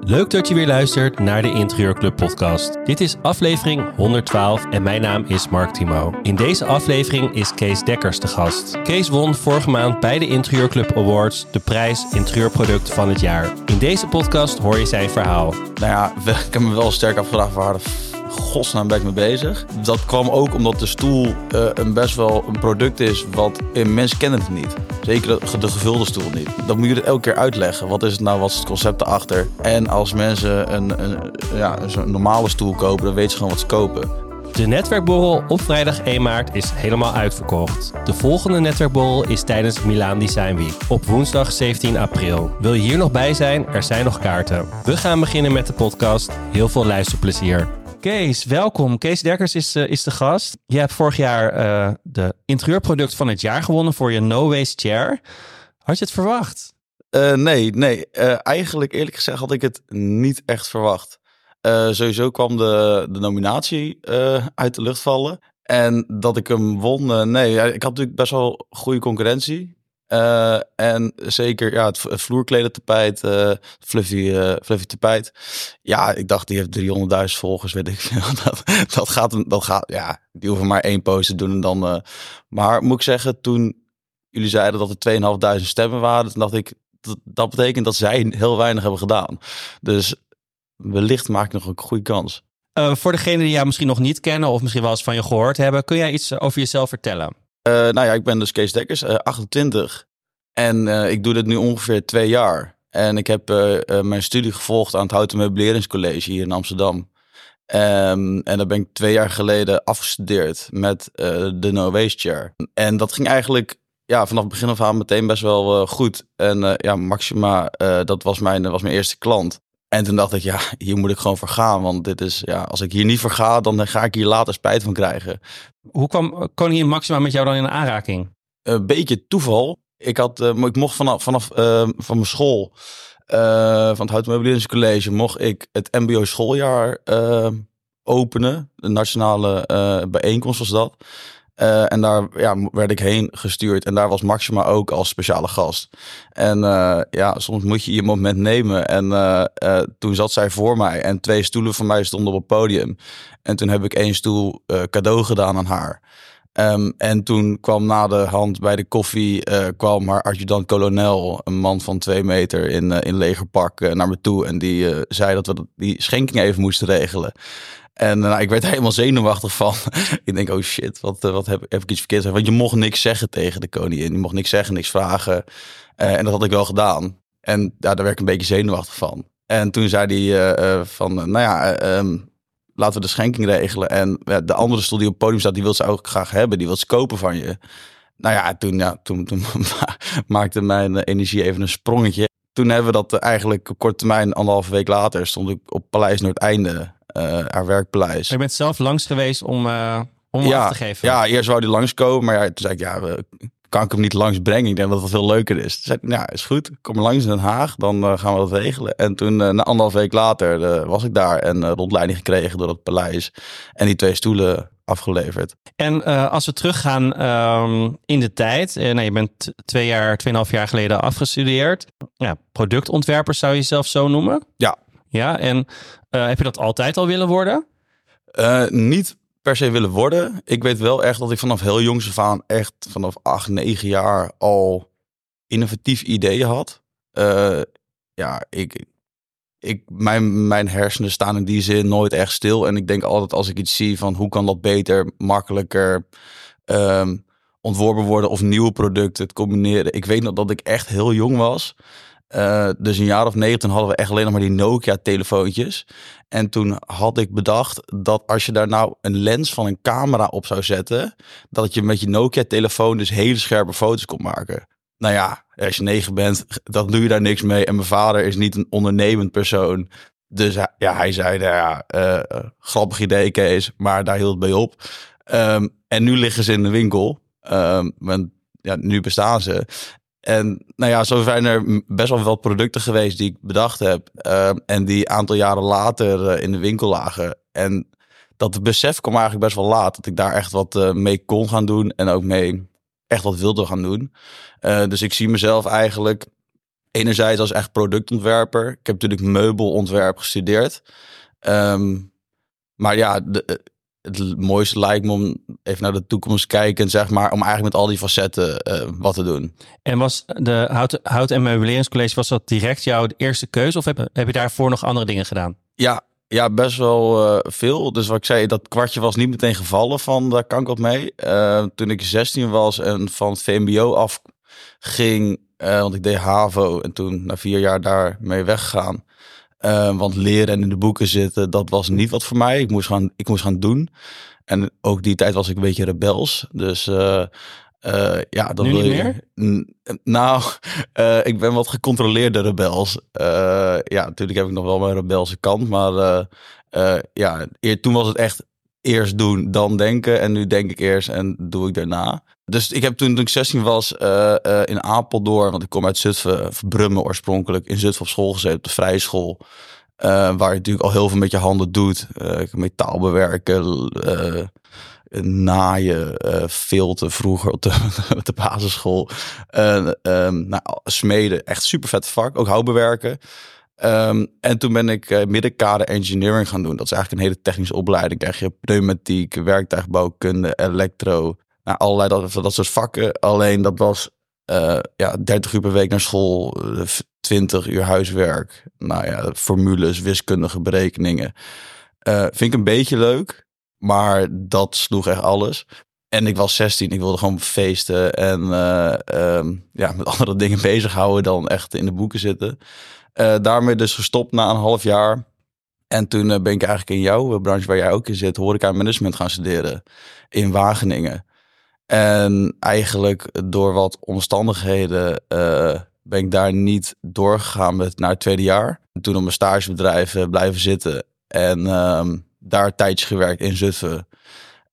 Leuk dat je weer luistert naar de Interieurclub podcast. Dit is aflevering 112 en mijn naam is Mark Timo. In deze aflevering is Kees Dekkers de gast. Kees won vorige maand bij de Interieurclub Awards de prijs Interieurproduct van het jaar. In deze podcast hoor je zijn verhaal. Nou ja, ik heb me wel sterk afgevraagd waar godsnaam ben ik mee bezig. Dat kwam ook omdat de stoel uh, een best wel een product is wat mensen kennen het niet. Zeker de, de gevulde stoel niet. Dan moet je het elke keer uitleggen. Wat is het nou, wat is het concept erachter? En als mensen een, een, ja, een normale stoel kopen, dan weten ze gewoon wat ze kopen. De netwerkborrel op vrijdag 1 maart is helemaal uitverkocht. De volgende netwerkborrel is tijdens Milaan Design Week op woensdag 17 april. Wil je hier nog bij zijn? Er zijn nog kaarten. We gaan beginnen met de podcast. Heel veel luisterplezier. Kees, welkom. Kees Derkers is, uh, is de gast. Je hebt vorig jaar uh, de interieurproduct van het jaar gewonnen voor je No Waste Chair. Had je het verwacht? Uh, nee, nee. eigenlijk eerlijk gezegd had ik het niet echt verwacht. sowieso kwam de, de nominatie uit de lucht vallen. En dat ik hem won, nee. Ik had natuurlijk best wel goede concurrentie. Uh, en zeker ja, het vloerkleden tapijt, uh, fluffy, uh, fluffy tapijt. Ja, ik dacht die heeft 300.000 volgers, weet ik veel. Dat, dat, gaat, dat gaat, ja, die hoeven maar één post te doen en dan. maar moet ik zeggen, toen jullie zeiden dat er 2.500 stemmen waren, dacht ik, dat, dat betekent dat zij heel weinig hebben gedaan. Dus wellicht maak ik nog een goede kans. voor degenen die jou misschien nog niet kennen of misschien wel eens van je gehoord hebben, kun jij iets over jezelf vertellen? Uh, nou ja, ik ben dus Kees Dekkers, uh, 28. En uh, ik doe dit nu ongeveer twee jaar. En ik heb mijn studie gevolgd aan het Houten Meubeleringscollege hier in Amsterdam. Um, en daar ben ik twee jaar geleden afgestudeerd met de No Waste Chair. En dat ging eigenlijk ja, vanaf het begin af aan meteen best wel goed. En ja, Maxima, dat was mijn, was mijn eerste klant. En toen dacht ik, ja, hier moet ik gewoon voor gaan. Want dit is, ja, als ik hier niet voor ga, dan ga ik hier later spijt van krijgen. Hoe kwam Koningin Maxima met jou dan in aanraking? Een beetje toeval. Ik, had, uh, ik mocht vanaf, vanaf uh, van mijn school, uh, van het Houten mocht ik het mbo schooljaar openen. De nationale bijeenkomst was dat. Uh, en daar ja, werd ik heen gestuurd. En daar was Maxima ook als speciale gast. En uh, ja, soms moet je je moment nemen. En uh, toen zat zij voor mij. En twee stoelen van mij stonden op het podium. En toen heb ik één stoel cadeau gedaan aan haar. Um, en toen kwam na de hand bij de koffie, kwam haar adjudant-kolonel, een man van twee meter in, in legerpak, naar me toe. En die zei dat we die schenking even moesten regelen. En nou, ik werd er helemaal zenuwachtig van. ik denk, oh shit, wat, eh, wat heb, ik iets verkeerd? Want je mocht niks zeggen tegen de koningin. Je mocht niks zeggen, niks vragen. Uh, en dat had ik wel gedaan. En ja, daar werd ik een beetje zenuwachtig van. En toen zei hij van, nou ja, um, laten we de schenking regelen. En de andere stoel die op podium staat, die wil ze ook graag hebben. Die wil ze kopen van je. Nou ja, toen, ja, toen, toen maakte mijn energie even een sprongetje. Toen hebben we dat eigenlijk op korte termijn, anderhalve week later, stond ik op Paleis Noordeinde uh, haar werkpaleis. Je bent zelf langs geweest om, uh, om ja, af te geven? Ja, eerst wou hij langskomen, maar ja, toen zei ik, ja, we, kan ik hem niet langs brengen? Ik denk dat het veel leuker is. Toen zei ik, ja, is goed, kom langs in Den Haag, dan uh, gaan we dat regelen. En toen, na anderhalf week later, was ik daar en rondleiding gekregen door het paleis. En die twee stoelen afgeleverd. En uh, als we teruggaan um, in de tijd, uh, nou, je bent twee jaar, tweeënhalf jaar geleden afgestudeerd. Ja, productontwerper zou je jezelf zo noemen? Ja. Ja, en uh, heb je dat altijd al willen worden? niet per se willen worden. Ik weet wel echt dat ik vanaf heel jongs af aan, echt vanaf acht, negen jaar al innovatief ideeën had. ja, ik, ik, mijn, mijn hersenen staan in die zin nooit echt stil. En ik denk altijd als ik iets zie van hoe kan dat beter, makkelijker um, ontworpen worden of nieuwe producten het combineren. Ik weet nog dat ik echt heel jong was. Uh, dus een jaar of negen, toen hadden we echt alleen nog maar die Nokia-telefoontjes. En toen had ik bedacht dat als je daar nou een lens van een camera op zou zetten, dat je met je Nokia-telefoon dus hele scherpe foto's kon maken nou ja, als je negen bent, dan doe je daar niks mee. En mijn vader is niet een ondernemend persoon. Dus ja, hij zei, nou ja, uh, grappig idee Kees, maar daar hield het bij op. Um, en nu liggen ze in de winkel. Um, want ja, nu bestaan ze. En nou ja, zo zijn er best wel wat producten geweest die ik bedacht heb. Um, en die aantal jaren later uh, in de winkel lagen. En dat besef kwam eigenlijk best wel laat. Dat ik daar echt wat uh, mee kon gaan doen. En ook mee echt wat wilde gaan doen. Uh, dus ik zie mezelf eigenlijk enerzijds als echt productontwerper. Ik heb natuurlijk meubelontwerp gestudeerd. Um, maar ja, de, het mooiste lijkt me om even naar de toekomst kijken, zeg maar, om eigenlijk met al die facetten uh, wat te doen. En was de hout, hout- en meubeleringscollege, was dat direct jouw eerste keuze of heb, heb je daarvoor nog andere dingen gedaan? Ja, ja, best wel uh, veel. Dus wat ik zei, dat kwartje was niet meteen gevallen van daar kan ik wat mee. Uh, toen ik 16 was en van het VMBO af ging, want ik deed HAVO en toen na vier jaar daarmee weggegaan. Uh, want leren en in de boeken zitten, dat was niet wat voor mij. Ik moest gaan, ik moest gaan doen. En ook die tijd was ik een beetje rebels. Dus uh, uh, ja, dat nu wil je. Meer? Nou, ik ben wat gecontroleerde rebels. ja, natuurlijk heb ik nog wel mijn rebelse kant. Maar ja, toen was het echt eerst doen, dan denken. En nu denk ik eerst en doe ik daarna. Dus ik heb toen, toen ik 16 was uh, uh, in Apeldoorn, want ik kom uit Zutphen, Brummen oorspronkelijk, in Zutphen op school gezeten, op de vrije school. Uh, waar je natuurlijk al heel veel met je handen doet. metaal bewerken, naaien, filten vroeger op de, de basisschool. Um, nou, smeden, echt super vet vak. Ook houtbewerken. Um, en toen ben ik uh, middenkader engineering gaan doen. Dat is eigenlijk een hele technische opleiding. Krijg je pneumatiek, werktuigbouwkunde, elektro, nou, allerlei dat, dat soort vakken. Alleen dat was uh, ja, 30 uur per week naar school, 20 uur huiswerk. Nou ja, formules, wiskundige berekeningen. Vind ik een beetje leuk, maar dat sloeg echt alles. En ik was 16, ik wilde gewoon feesten en um, ja, met andere dingen bezighouden dan echt in de boeken zitten. Uh, daarmee dus gestopt na een half jaar. En toen ben ik eigenlijk in jouw branche waar jij ook in zit, horeca management gaan studeren in Wageningen. En eigenlijk door wat omstandigheden ben ik daar niet doorgegaan met naar het tweede jaar. Toen op mijn stagebedrijf blijven zitten. En um, daar tijdje gewerkt in Zutphen.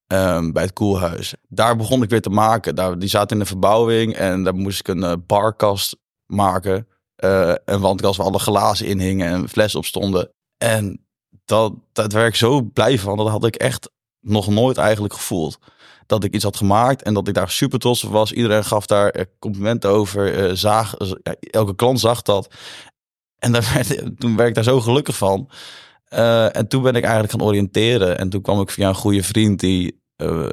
Um, bij het koelhuis. Daar begon ik weer te maken. Daar, die zaten in de verbouwing en daar moest ik een barkast maken. Een wandkast waar alle glazen in hingen en flessen op stonden. En dat, dat werd ik zo blij van. Dat had ik echt nog nooit eigenlijk gevoeld dat ik iets had gemaakt en dat ik daar super trots op was. Iedereen gaf daar eh, complimenten over, zaag, elke klant zag dat. En daar toen werd ik daar zo gelukkig van. En toen ben ik eigenlijk gaan oriënteren. En toen kwam ik via een goede vriend die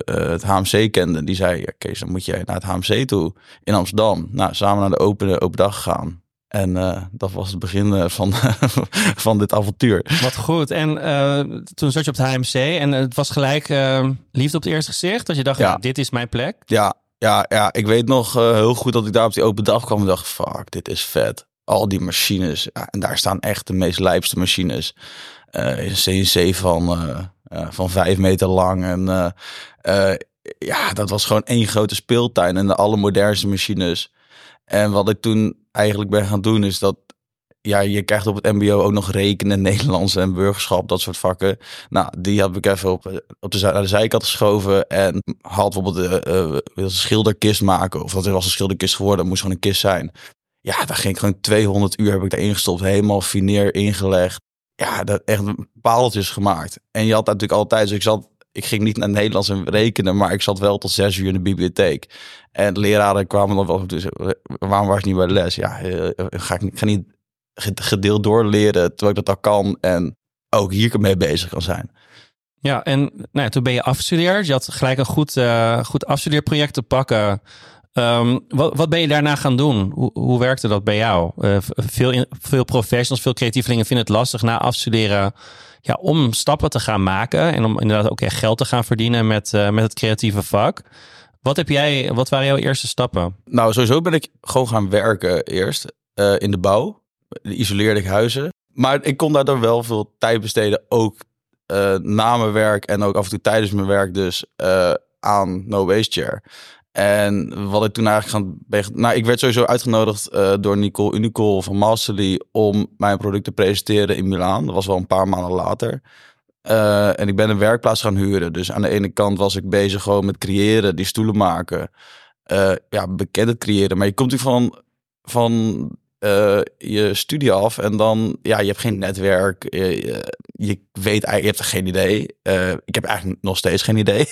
het HMC kende. Die zei, ja, Kees, dan moet je naar het HMC toe in Amsterdam. Nou, samen naar de open, open dag gegaan. En uh, dat was het begin eh, van, van dit avontuur. Wat goed. En uh, toen zat je op het HMC en het was gelijk liefde op het eerste gezicht. Dat je dacht, ja. dit is mijn plek. Ja, ja, ja. ik weet nog heel goed dat ik daar op die open dag kwam en dacht, fuck, dit is vet. Al die machines. Ja, en daar staan echt de meest lijpste machines. een CNC van, van vijf meter lang. En ja, dat was gewoon één grote speeltuin en de allermodernste machines. En wat ik toen eigenlijk ben gaan doen is dat ja, je krijgt op het MBO ook nog rekenen, Nederlands en burgerschap, dat soort vakken. Nou, die heb ik even op, op de, naar de zijkant geschoven en had bijvoorbeeld uh, een schilderkist maken. Of dat was een schilderkist geworden, moest gewoon een kist zijn. Ja, daar ging ik gewoon 200 uur heb ik erin gestopt, helemaal fineer ingelegd. Ja, dat echt paaltjes gemaakt. En je had natuurlijk altijd, dus ik zat ik ging niet naar Nederlands en rekenen, maar ik zat wel tot zes uur in de bibliotheek. En de leraren kwamen dan wel, dus waarom was je niet bij de les? Ja, eh, ga ik ga niet gedeeld doorleren terwijl ik dat al kan en ook hier mee bezig kan zijn. Ja, en nou ja, toen ben je afgestudeerd. Je had gelijk een goed, goed afstudeerproject te pakken. Um, wat, wat ben je daarna gaan doen? Hoe, hoe werkte dat bij jou? Veel, veel professionals, veel creatievelingen vinden het lastig na afstuderen ja, om stappen te gaan maken en om inderdaad ook echt geld te gaan verdienen met, uh, met het creatieve vak. Wat, heb jij, wat waren jouw eerste stappen? Nou, sowieso ben ik gewoon gaan werken eerst uh, in de bouw. Isoleerde ik huizen. Maar ik kon daardoor wel veel tijd besteden, ook uh, na mijn werk en ook af en toe tijdens mijn werk dus aan No Waste Chair. En wat ik toen eigenlijk gaan... Nou, ik werd sowieso uitgenodigd uh, door Nicole Unicol van Masterly... om mijn product te presenteren in Milaan. Dat was wel een paar maanden later. Uh, en ik ben een werkplaats gaan huren. Dus aan de ene kant was ik bezig gewoon met creëren, die stoelen maken. Uh, ja, bekend creëren. Maar je komt natuurlijk van, van eh, je studie af en dan, ja, je hebt geen netwerk. Je, je, je weet je hebt geen idee. Eh, ik heb eigenlijk nog steeds geen idee.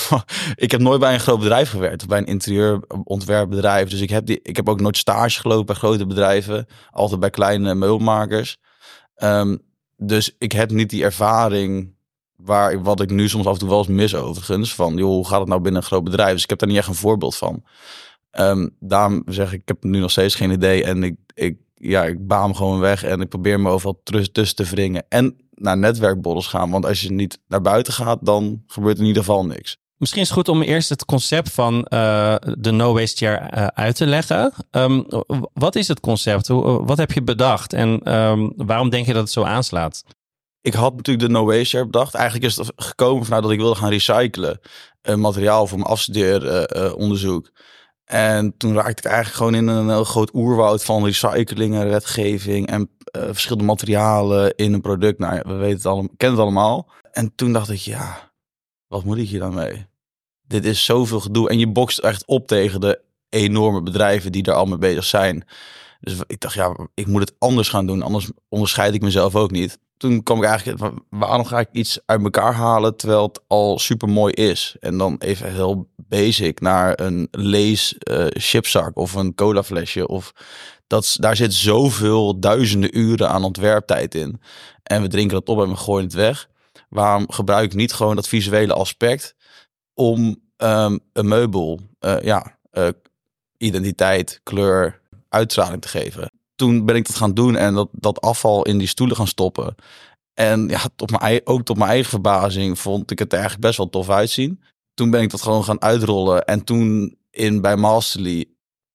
ik heb nooit bij een groot bedrijf gewerkt, bij een interieurontwerpbedrijf. Dus ik heb, die, ik heb ook nooit stage gelopen bij grote bedrijven. Altijd bij kleine meubelmakers. Ehm, dus ik heb niet die ervaring waar wat ik nu soms af en toe wel eens mis overigens. Van, joh, hoe gaat het nou binnen een groot bedrijf? Dus ik heb daar niet echt een voorbeeld van. Um, daarom zeg ik, ik heb nu nog steeds geen idee. En ik, ik, ja, ik baam gewoon weg en ik probeer me overal tussen te wringen. En naar netwerkborrels gaan. Want als je niet naar buiten gaat, dan gebeurt in ieder geval niks. Misschien is het goed om eerst het concept van uh, de No Waste Year uh, uit te leggen. Um, wat is het concept? Wat heb je bedacht? En um, waarom denk je dat het zo aanslaat? Ik had natuurlijk de No Waste Year bedacht. Eigenlijk is het gekomen vanuit dat ik wilde gaan recyclen. Materiaal voor mijn afstudeeronderzoek. Uh, en toen raakte ik eigenlijk gewoon in een heel groot oerwoud van recycling en wetgeving en uh, verschillende materialen in een product. Nou, we weten het allemaal, kennen het allemaal. En toen dacht ik, ja, wat moet ik hier dan mee? Dit is zoveel gedoe. En je bokst echt op tegen de enorme bedrijven die er al mee bezig zijn. Dus ik dacht, ja, ik moet het anders gaan doen. Anders onderscheid ik mezelf ook niet. Toen kwam ik eigenlijk, waarom ga ik iets uit elkaar halen terwijl het al super mooi is? En dan even heel basic naar een lees uh, of een cola flesje. Of dat, daar zit zoveel duizenden uren aan ontwerptijd in. En we drinken dat op en we gooien het weg. Waarom gebruik ik niet gewoon dat visuele aspect om um, een meubel, uh, ja, uh, identiteit, kleur, uitstraling te geven. Toen ben ik dat gaan doen en dat, dat afval in die stoelen gaan stoppen. En ja, tot mijn, ook tot mijn eigen verbazing vond ik het er eigenlijk best wel tof uitzien. Toen ben ik dat gewoon gaan uitrollen. En toen in, bij Masterly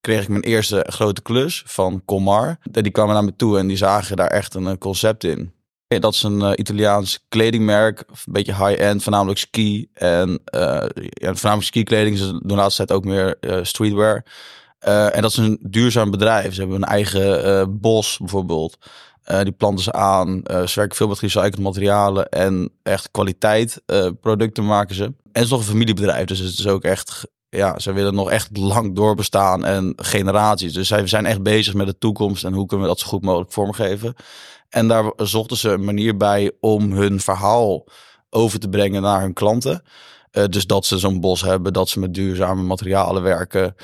kreeg ik mijn eerste grote klus van Comar. Die kwamen naar me toe en die zagen daar echt een concept in. Dat is een uh, Italiaans kledingmerk, een beetje high-end, voornamelijk ski. En ja, voornamelijk ski-kleding. Ze doen de laatste tijd ook meer streetwear. En dat is een duurzaam bedrijf. Ze hebben een eigen bos bijvoorbeeld. Uh, die planten ze aan. ze werken veel met gerecycled materialen en echt kwaliteit producten maken ze. En het is nog een familiebedrijf, dus het is ook echt, ja, ze willen nog echt lang doorbestaan en generaties. Dus zij zijn echt bezig met de toekomst en hoe kunnen we dat zo goed mogelijk vormgeven. En daar zochten ze een manier bij om hun verhaal over te brengen naar hun klanten. dus dat ze zo'n bos hebben, dat ze met duurzame materialen werken.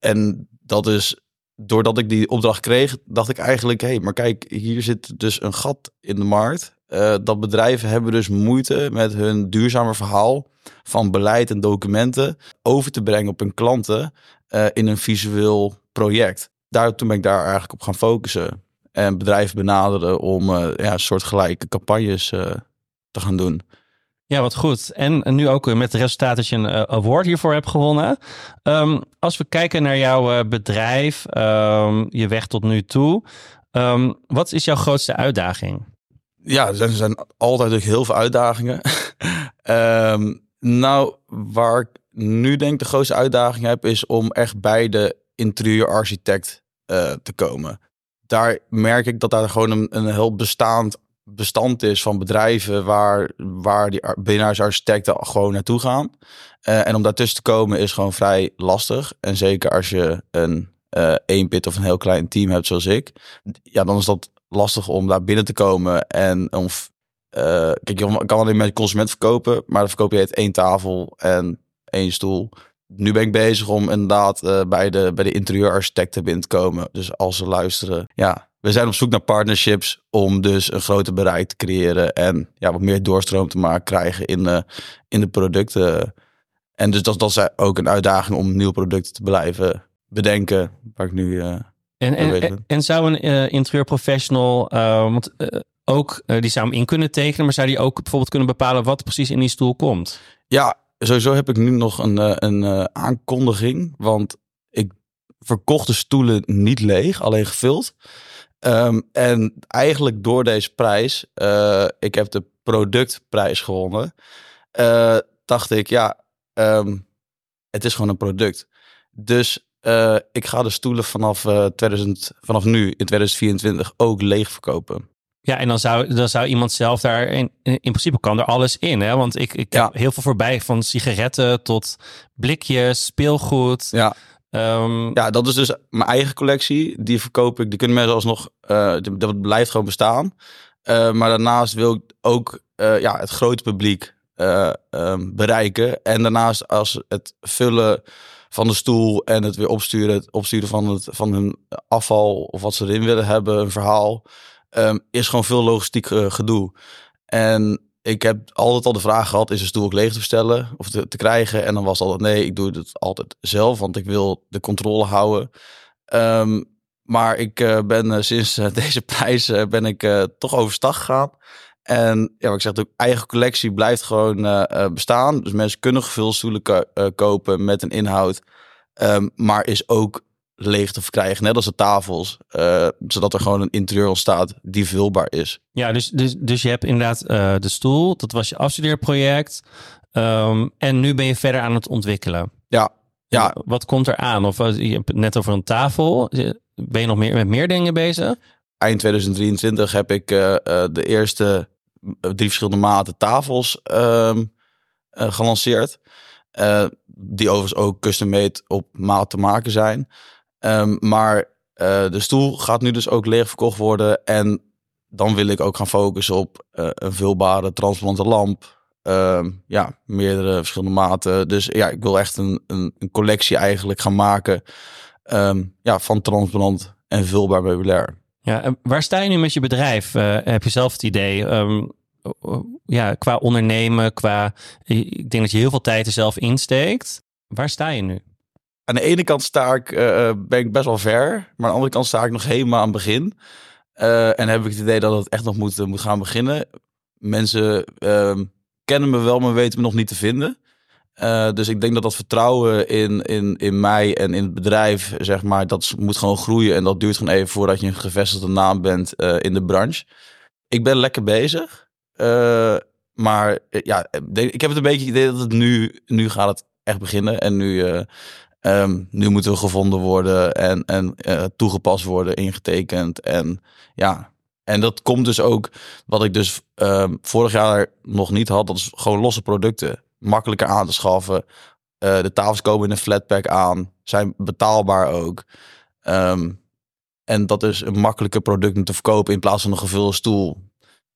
En dat is, doordat ik die opdracht kreeg, dacht ik eigenlijk, hé, hey, maar kijk, hier zit dus een gat in de markt. Uh, dat bedrijven hebben dus moeite met hun duurzame verhaal van beleid en documenten over te brengen op hun klanten uh, in een visueel project. Daar, toen ben ik daar eigenlijk op gaan focussen. En bedrijven benaderen om uh, ja, soortgelijke campagnes te gaan doen. Ja, wat goed. En nu ook met het resultaat dat je een uh, award hiervoor hebt gewonnen. Um, als we kijken naar jouw uh, bedrijf, um, je weg tot nu toe. Um, wat is jouw grootste uitdaging? Ja, er zijn, er zijn altijd heel veel uitdagingen. nou, waar ik nu denk de grootste uitdaging heb, is om echt bij de interieurarchitect uh, te komen. Daar merk ik dat daar gewoon een, een heel bestaand bestand is van bedrijven waar, waar die binnenhuisarchitecten gewoon naartoe gaan. Uh, en om daartussen te komen is gewoon vrij lastig. En zeker als je een uh, één pit of een heel klein team hebt zoals ik. Ja, dan is dat lastig om daar binnen te komen. En om, uh, kijk, je kan alleen met consument verkopen, maar dan verkoop je het één tafel en één stoel. Nu ben ik bezig om inderdaad bij, de, bij de interieurarchitecten binnen te komen. Dus als ze luisteren, ja, we zijn op zoek naar partnerships om dus een groter bereik te creëren en ja, wat meer doorstroom te maken krijgen in de, in de producten. En dus dat, dat is ook een uitdaging om nieuwe producten te blijven bedenken, waar ik nu. Uh, en, en, en, zou een uh, interieurprofessional, uh, want ook die zou hem in kunnen tekenen, maar zou die ook bijvoorbeeld kunnen bepalen wat precies in die stoel komt? Ja, sowieso heb ik nu nog een, een aankondiging, want ik verkocht de stoelen niet leeg, alleen gevuld. Um, en eigenlijk door deze prijs, uh, ik heb de productprijs gewonnen, uh, dacht ik, ja, um, het is gewoon een product. Dus uh, ik ga de stoelen vanaf, 2000, vanaf nu in 2024 ook leeg verkopen. Ja, en dan zou, dan zou iemand zelf daar, in, in principe kan er alles in. Hè? Want ik, ik ja. heb heel veel voorbij, van sigaretten tot blikjes, speelgoed. Ja. Ehm, Ja, dat is dus mijn eigen collectie. Die verkoop ik. Die kunnen mensen alsnog. eh dat blijft gewoon bestaan. Eh, maar daarnaast wil ik ook eh, ja, het grote publiek eh, ehm, bereiken. En daarnaast als het vullen van de stoel en het weer opsturen, het opsturen van, het, van hun afval of wat ze erin willen hebben, een verhaal, ehm, is gewoon veel logistiek gedoe. En ik heb altijd al de vraag gehad, is een stoel ook leeg te bestellen of te, te krijgen? En dan was het altijd, nee, ik doe het altijd zelf, want ik wil de controle houden. Ehm, maar ik eh, ben eh, sinds eh, deze prijs ben ik toch overstag gegaan. En ja, ik zeg, de eigen collectie blijft gewoon bestaan. Dus mensen kunnen gevulde stoelen ko- kopen met een inhoud. Ehm, maar is ook leeg te verkrijgen, net als de tafels. eh, zodat er gewoon een interieur ontstaat die vulbaar is. Ja, dus, dus, dus je hebt inderdaad eh, de stoel. Dat was je afstudeerproject. Ehm, en nu ben je verder aan het ontwikkelen. Ja, ja. Wat komt er aan? Of eh, je hebt het net over een tafel. Ben je nog meer met meer dingen bezig? eind 2023 heb ik de eerste drie verschillende maten tafels ehm, eh, gelanceerd. Die overigens ook custom made op maat te maken zijn. Ehm, maar eh, de stoel gaat nu dus ook leeg verkocht worden. En dan wil ik ook gaan focussen op eh, een vulbare transparante lamp. Ehm, ja, meerdere verschillende maten. Dus ja, ik wil echt een, een, een collectie eigenlijk gaan maken. ehm, ja, van transparant en vulbaar meubilair. Ja, en waar sta je nu met je bedrijf? Eh, heb je zelf het idee? Ja, qua ondernemen, qua. Ik denk dat je heel veel tijd er zelf insteekt. Waar sta je nu? Aan de ene kant sta ik, eh, eh, ben ik best wel ver. Maar aan de andere kant sta ik nog helemaal aan het begin. Eh, en heb ik het idee dat het echt nog moet, moet gaan beginnen. Mensen ehm, kennen me wel, maar weten me nog niet te vinden. Dus ik denk dat dat vertrouwen in, in, in mij en in het bedrijf, zeg maar, dat moet gewoon groeien. En dat duurt gewoon even voordat je een gevestigde naam bent in de branche. Ik ben lekker bezig. Maar ja, ik heb het een beetje idee dat het nu, nu gaat het echt beginnen. En nu, eh, Ehm, nu moeten we gevonden worden en, en eh, toegepast worden, ingetekend. En ja, en dat komt dus ook, wat ik dus ehm, vorig jaar nog niet had, dat is gewoon losse producten. Makkelijker aan te schaffen. Eh, de tafels komen in een flatpack aan, zijn betaalbaar ook. Ehm, en dat is een makkelijker product om te verkopen in plaats van een gevulde stoel.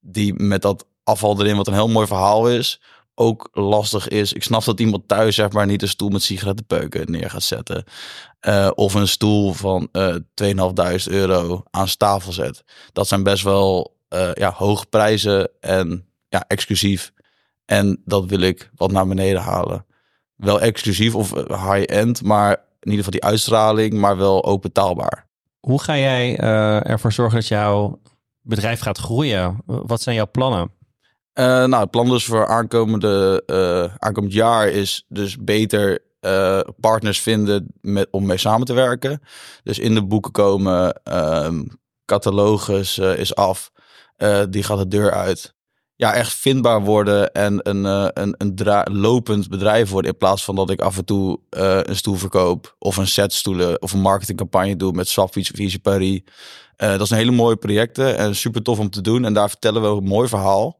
Die met dat afval erin, wat een heel mooi verhaal is, ook lastig is. Ik snap dat iemand thuis zeg maar niet een stoel met sigarettenpeuken neer gaat zetten. Eh, of een stoel van eh 2.500 euro aan tafel zet. Dat zijn best wel eh, ja, hoge prijzen en ja, exclusief. En dat wil ik wat naar beneden halen. Wel exclusief of high-end, maar in ieder geval die uitstraling, maar wel ook betaalbaar. Hoe ga jij ervoor zorgen dat jouw bedrijf gaat groeien? Wat zijn jouw plannen? Eh, nou, het plan dus voor aankomende, eh, aankomend jaar is dus beter eh, partners vinden met, om mee samen te werken. Dus in de boeken komen, ehm, catalogus is af, die gaat de deur uit. Ja, echt vindbaar worden en een, een, een lopend bedrijf worden. In plaats van dat ik af en toe een stoel verkoop of een set stoelen of een marketingcampagne doe met Swapfiets of Easy Paris. Dat zijn hele mooie projecten en super tof om te doen. En daar vertellen we een mooi verhaal.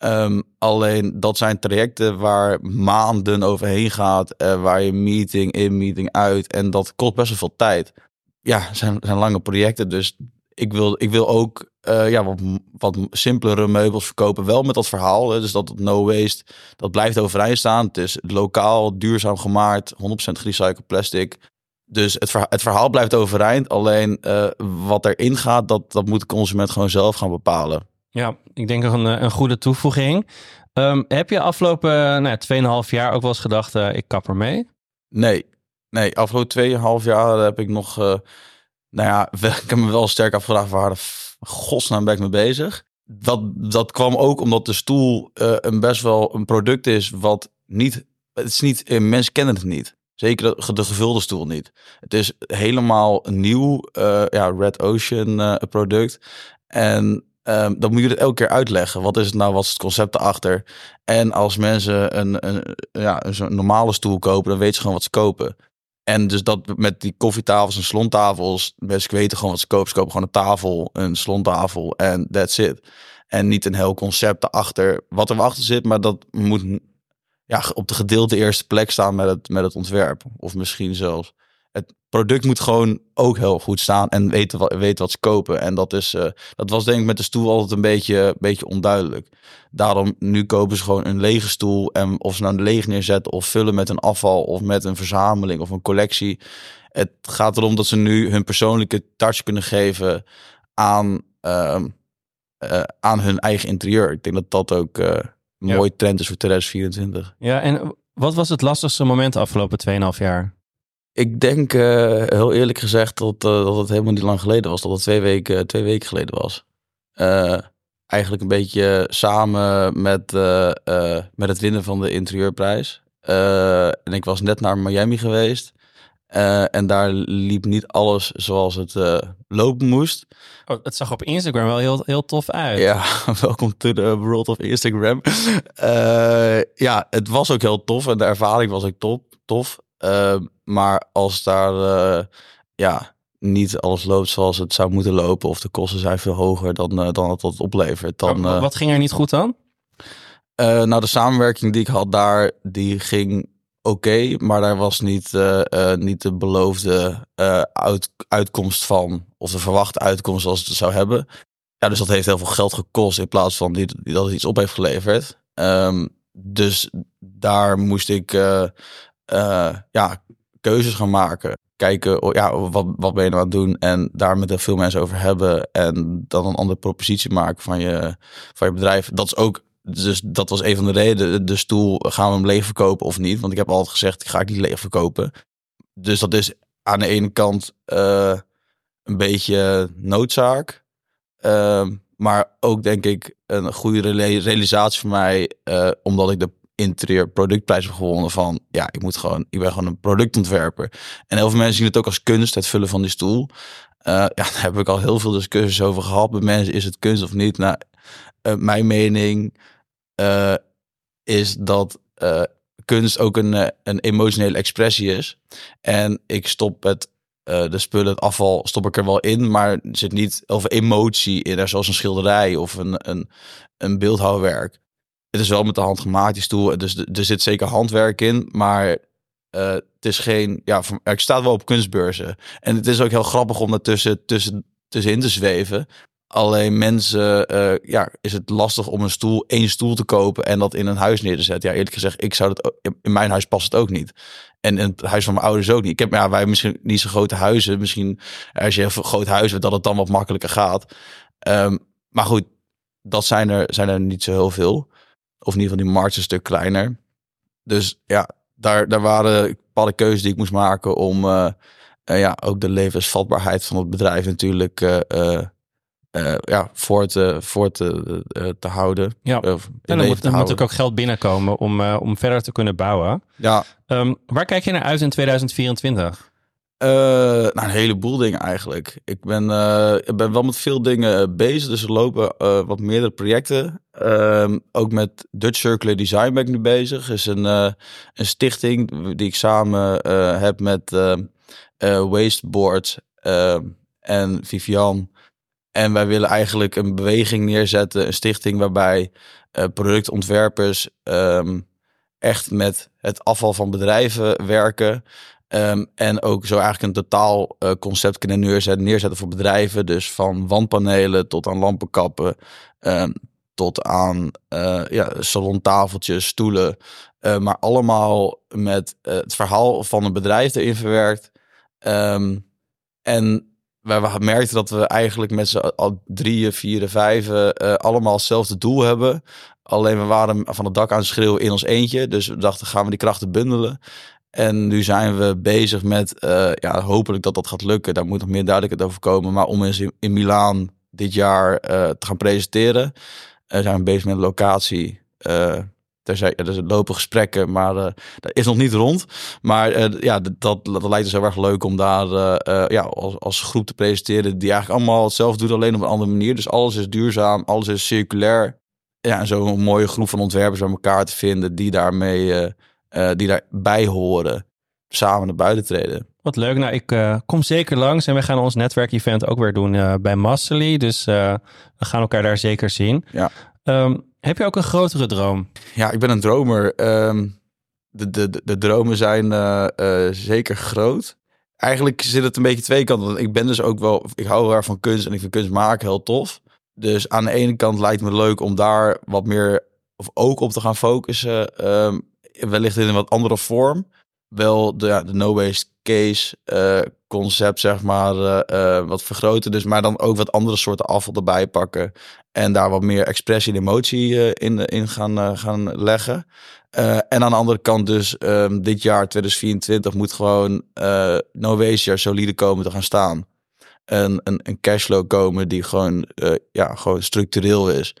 Ehm, alleen dat zijn trajecten waar maanden overheen gaat. eh, waar je meeting in, meeting uit. En dat kost best wel veel tijd. Ja, zijn, zijn lange projecten. Dus ik wil, ik wil ook eh, ja, wat, wat simpelere meubels verkopen. Wel met dat verhaal. Hè, dus dat no waste, dat blijft overeind staan. Het is lokaal, duurzaam gemaakt. 100% gerecycled plastic. Dus het, verha- het verhaal blijft overeind. Alleen eh, wat erin gaat, dat, dat moet de consument gewoon zelf gaan bepalen. Ja, ik denk nog een, eh, een goede toevoeging. Ehm, heb je afgelopen nou, 2,5 jaar ook wel eens gedacht, uh, ik kap ermee? Nee, nee. Afgelopen 2,5 jaar heb ik nog, nou ja, ik heb me wel sterk afgevraagd waar de godsnaam ben ik mee bezig. Dat, dat kwam ook omdat de stoel een best wel een product is wat niet, het is niet, mensen kennen het niet. Zeker de, de, gevulde stoel niet. Het is helemaal nieuw ja, Red Ocean product. En um, dan moet je het elke keer uitleggen. Wat is het nou? Wat is het concept erachter? En als mensen een, een, ja, een normale stoel kopen, dan weten ze gewoon wat ze kopen. En dus dat met die koffietafels en slontafels, mensen weten gewoon wat ze kopen. Ze kopen gewoon een tafel, een slontafel en that's it. En niet een heel concept erachter, wat er achter zit, maar dat moet ja, op de gedeelde eerste plek staan met het, met het ontwerp. Of misschien zelfs. Het product moet gewoon ook heel goed staan en weten wat, weten wat ze kopen. En dat, is, eh, dat was denk ik met de stoel altijd een beetje, beetje onduidelijk. Daarom nu kopen ze gewoon een lege stoel. En of ze nou leeg neerzetten of vullen met een afval of met een verzameling of een collectie. Het gaat erom dat ze nu hun persoonlijke touch kunnen geven aan, ehm, eh, aan hun eigen interieur. Ik denk dat dat ook eh, een Ja. mooie trend is voor 2024. Ja, en wat was het lastigste moment de afgelopen 2,5 jaar? Ik denk eh, heel eerlijk gezegd dat, eh, dat het helemaal niet lang geleden was. Dat het twee weken, twee weken geleden was. Eh, eigenlijk een beetje samen met, eh, eh, met het winnen van de interieurprijs. Eh, en ik was net naar Miami geweest. Eh, en daar liep niet alles zoals het eh, lopen moest. Oh, het zag op Instagram wel heel, heel tof uit. Ja, welkom to the world of Instagram. Eh, ja, het was ook heel tof en de ervaring was ook top, tof. Eh, maar als daar eh, ja, niet alles loopt zoals het zou moeten lopen of de kosten zijn veel hoger dan, eh, dan het wat oplevert, dan... Oh, eh, wat ging er niet goed dan? nou, de samenwerking die ik had daar, die ging oké, maar daar was niet, niet de beloofde uit, uitkomst van, of de verwachte uitkomst zoals het zou hebben. Ja, dus dat heeft heel veel geld gekost in plaats van die, die dat het iets op heeft geleverd. Ehm, dus daar moest ik eh, ja, keuzes gaan maken. Kijken, oh, ja, wat, wat ben je nou aan het doen? En daar met veel mensen over hebben. En dan een andere propositie maken van je, van je bedrijf. Dat is ook dus dat was een van de redenen. De stoel, gaan we hem leeg verkopen of niet? Want ik heb altijd gezegd, ga ik niet leeg verkopen. Dus dat is aan de ene kant eh, een beetje noodzaak. Ehm, maar ook denk ik een goede realisatie voor mij. eh, omdat ik de interieur productprijs gewonnen van... Ja, ik moet gewoon, ik ben gewoon een productontwerper. En heel veel mensen zien het ook als kunst, het vullen van die stoel. Eh, ja, daar heb ik al heel veel discussies over gehad. Bij mensen, is het kunst of niet? Nou, eh, mijn mening eh, is dat kunst ook een, een emotionele expressie is. En ik stop het, de spullen, het afval, stop ik er wel in, maar er zit niet over emotie in, zoals een schilderij of een, een, een beeldhouwwerk. Het is wel met de hand gemaakt, die stoel. Dus er er zit zeker handwerk in, maar eh, het is geen. Ja, ik sta wel op kunstbeurzen. En het is ook heel grappig om daartussen tussen, tussenin te zweven. Alleen mensen, eh, ja, is het lastig om een stoel, één stoel te kopen en dat in een huis neer te zetten. Ja, eerlijk gezegd, ik zou dat in mijn huis past het ook niet. En in het huis van mijn ouders ook niet. Ik heb, ja, wij misschien niet zo grote huizen. Misschien als je een groot huis hebt, dat het dan wat makkelijker gaat. Ehm, maar goed, dat zijn er, zijn er niet zo heel veel. Of in ieder geval, die markt een stuk kleiner. Dus ja, daar, daar waren bepaalde keuzes die ik moest maken om eh, eh, ja, ook de levensvatbaarheid van het bedrijf natuurlijk eh, ja, voor, te, voor te, te houden. Ja. En dan moet, moet houden. ook, geld binnenkomen om, om verder te kunnen bouwen. Ja, Ehm, waar kijk je naar uit in 2024? Eh, nou, een heleboel dingen eigenlijk. Ik ben, eh, ik ben wel met veel dingen bezig. Dus er lopen eh, wat meerdere projecten. Ehm, ook met Dutch Circular Design ben ik nu bezig. is een, eh, een stichting die ik samen eh, heb met eh eh, Wasteboard eh, en Vivian. En wij willen eigenlijk een beweging neerzetten. Een stichting waarbij eh, productontwerpers ehm, echt met het afval van bedrijven werken. Ehm, en ook zo eigenlijk een totaal eh, concept kunnen neerzetten, neerzetten voor bedrijven. Dus van wandpanelen tot aan lampenkappen, ehm, tot aan eh, ja, salontafeltjes, stoelen. Eh, maar allemaal met het verhaal van een bedrijf erin verwerkt. Ehm, en we merkten dat we eigenlijk met z'n al drieën, vieren, vijven allemaal hetzelfde doel hebben. Alleen we waren van het dak aan het schreeuwen in ons eentje. Dus we dachten, gaan we die krachten bundelen. En nu zijn we bezig met, eh, ja, hopelijk dat dat gaat lukken. Daar moet nog meer duidelijkheid over komen. Maar om eens in, in Milaan dit jaar eh, te gaan presenteren. Eh, zijn we bezig met locatie. er zijn, er zijn lopen gesprekken, maar dat is nog niet rond. Maar ja, dat, dat, dat lijkt dus heel erg leuk om daar ja, als, als groep te presenteren. Die eigenlijk allemaal hetzelfde doet, alleen op een andere manier. Dus alles is duurzaam, alles is circulair. Ja, en zo een mooie groep van ontwerpers bij elkaar te vinden die daarmee, eh, die daarbij horen, samen naar buiten treden. Wat leuk. Nou, ik eh, kom zeker langs en we gaan ons netwerkevent ook weer doen eh, bij Masterly. Dus we gaan elkaar daar zeker zien. Ja. Ehm, heb je ook een grotere droom? Ja, ik ben een dromer. Ehm, de, de, de, de dromen zijn zeker groot. eigenlijk zit het een beetje twee kanten. Want ik ben dus ook wel, ik hou heel erg van kunst en ik vind kunst maken heel tof. Dus aan de ene kant lijkt me leuk om daar wat meer of ook op te gaan focussen. Ehm, wellicht in een wat andere vorm. Wel de, ja, de no-waste case uh, concept, zeg maar, uh, uh, wat vergroten. Dus, maar dan ook wat andere soorten afval erbij pakken. En daar wat meer expressie en emotie in, in gaan, gaan leggen. en aan de andere kant dus, um, dit jaar 2024 moet gewoon no-waste jaar solide komen te gaan staan. Een, een, een cashflow komen die gewoon, ja, gewoon structureel is.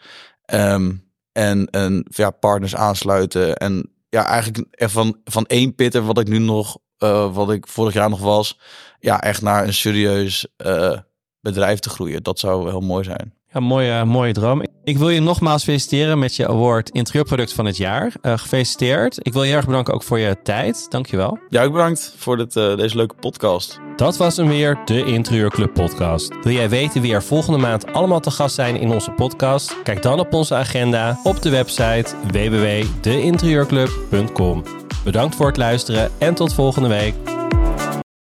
Um, en, en ja, partners aansluiten. En ja, eigenlijk van, van één pitter, wat ik nu nog, uh, wat ik vorig jaar nog was, ja, echt naar een serieus uh, bedrijf te groeien. Dat zou heel mooi zijn. Ja, mooie, mooie droom. Ik wil je nogmaals feliciteren met je award interieurproduct van het jaar. Uh, gefeliciteerd. Ik wil je erg bedanken ook voor je tijd. Dankjewel. Ja, ook bedankt voor dit, uh, deze leuke podcast. Dat was hem weer, de Interieurclub podcast. Wil jij weten wie er volgende maand allemaal te gast zijn in onze podcast? Kijk dan op onze agenda op de website www.deinterieurclub.com. Bedankt voor het luisteren en tot volgende week.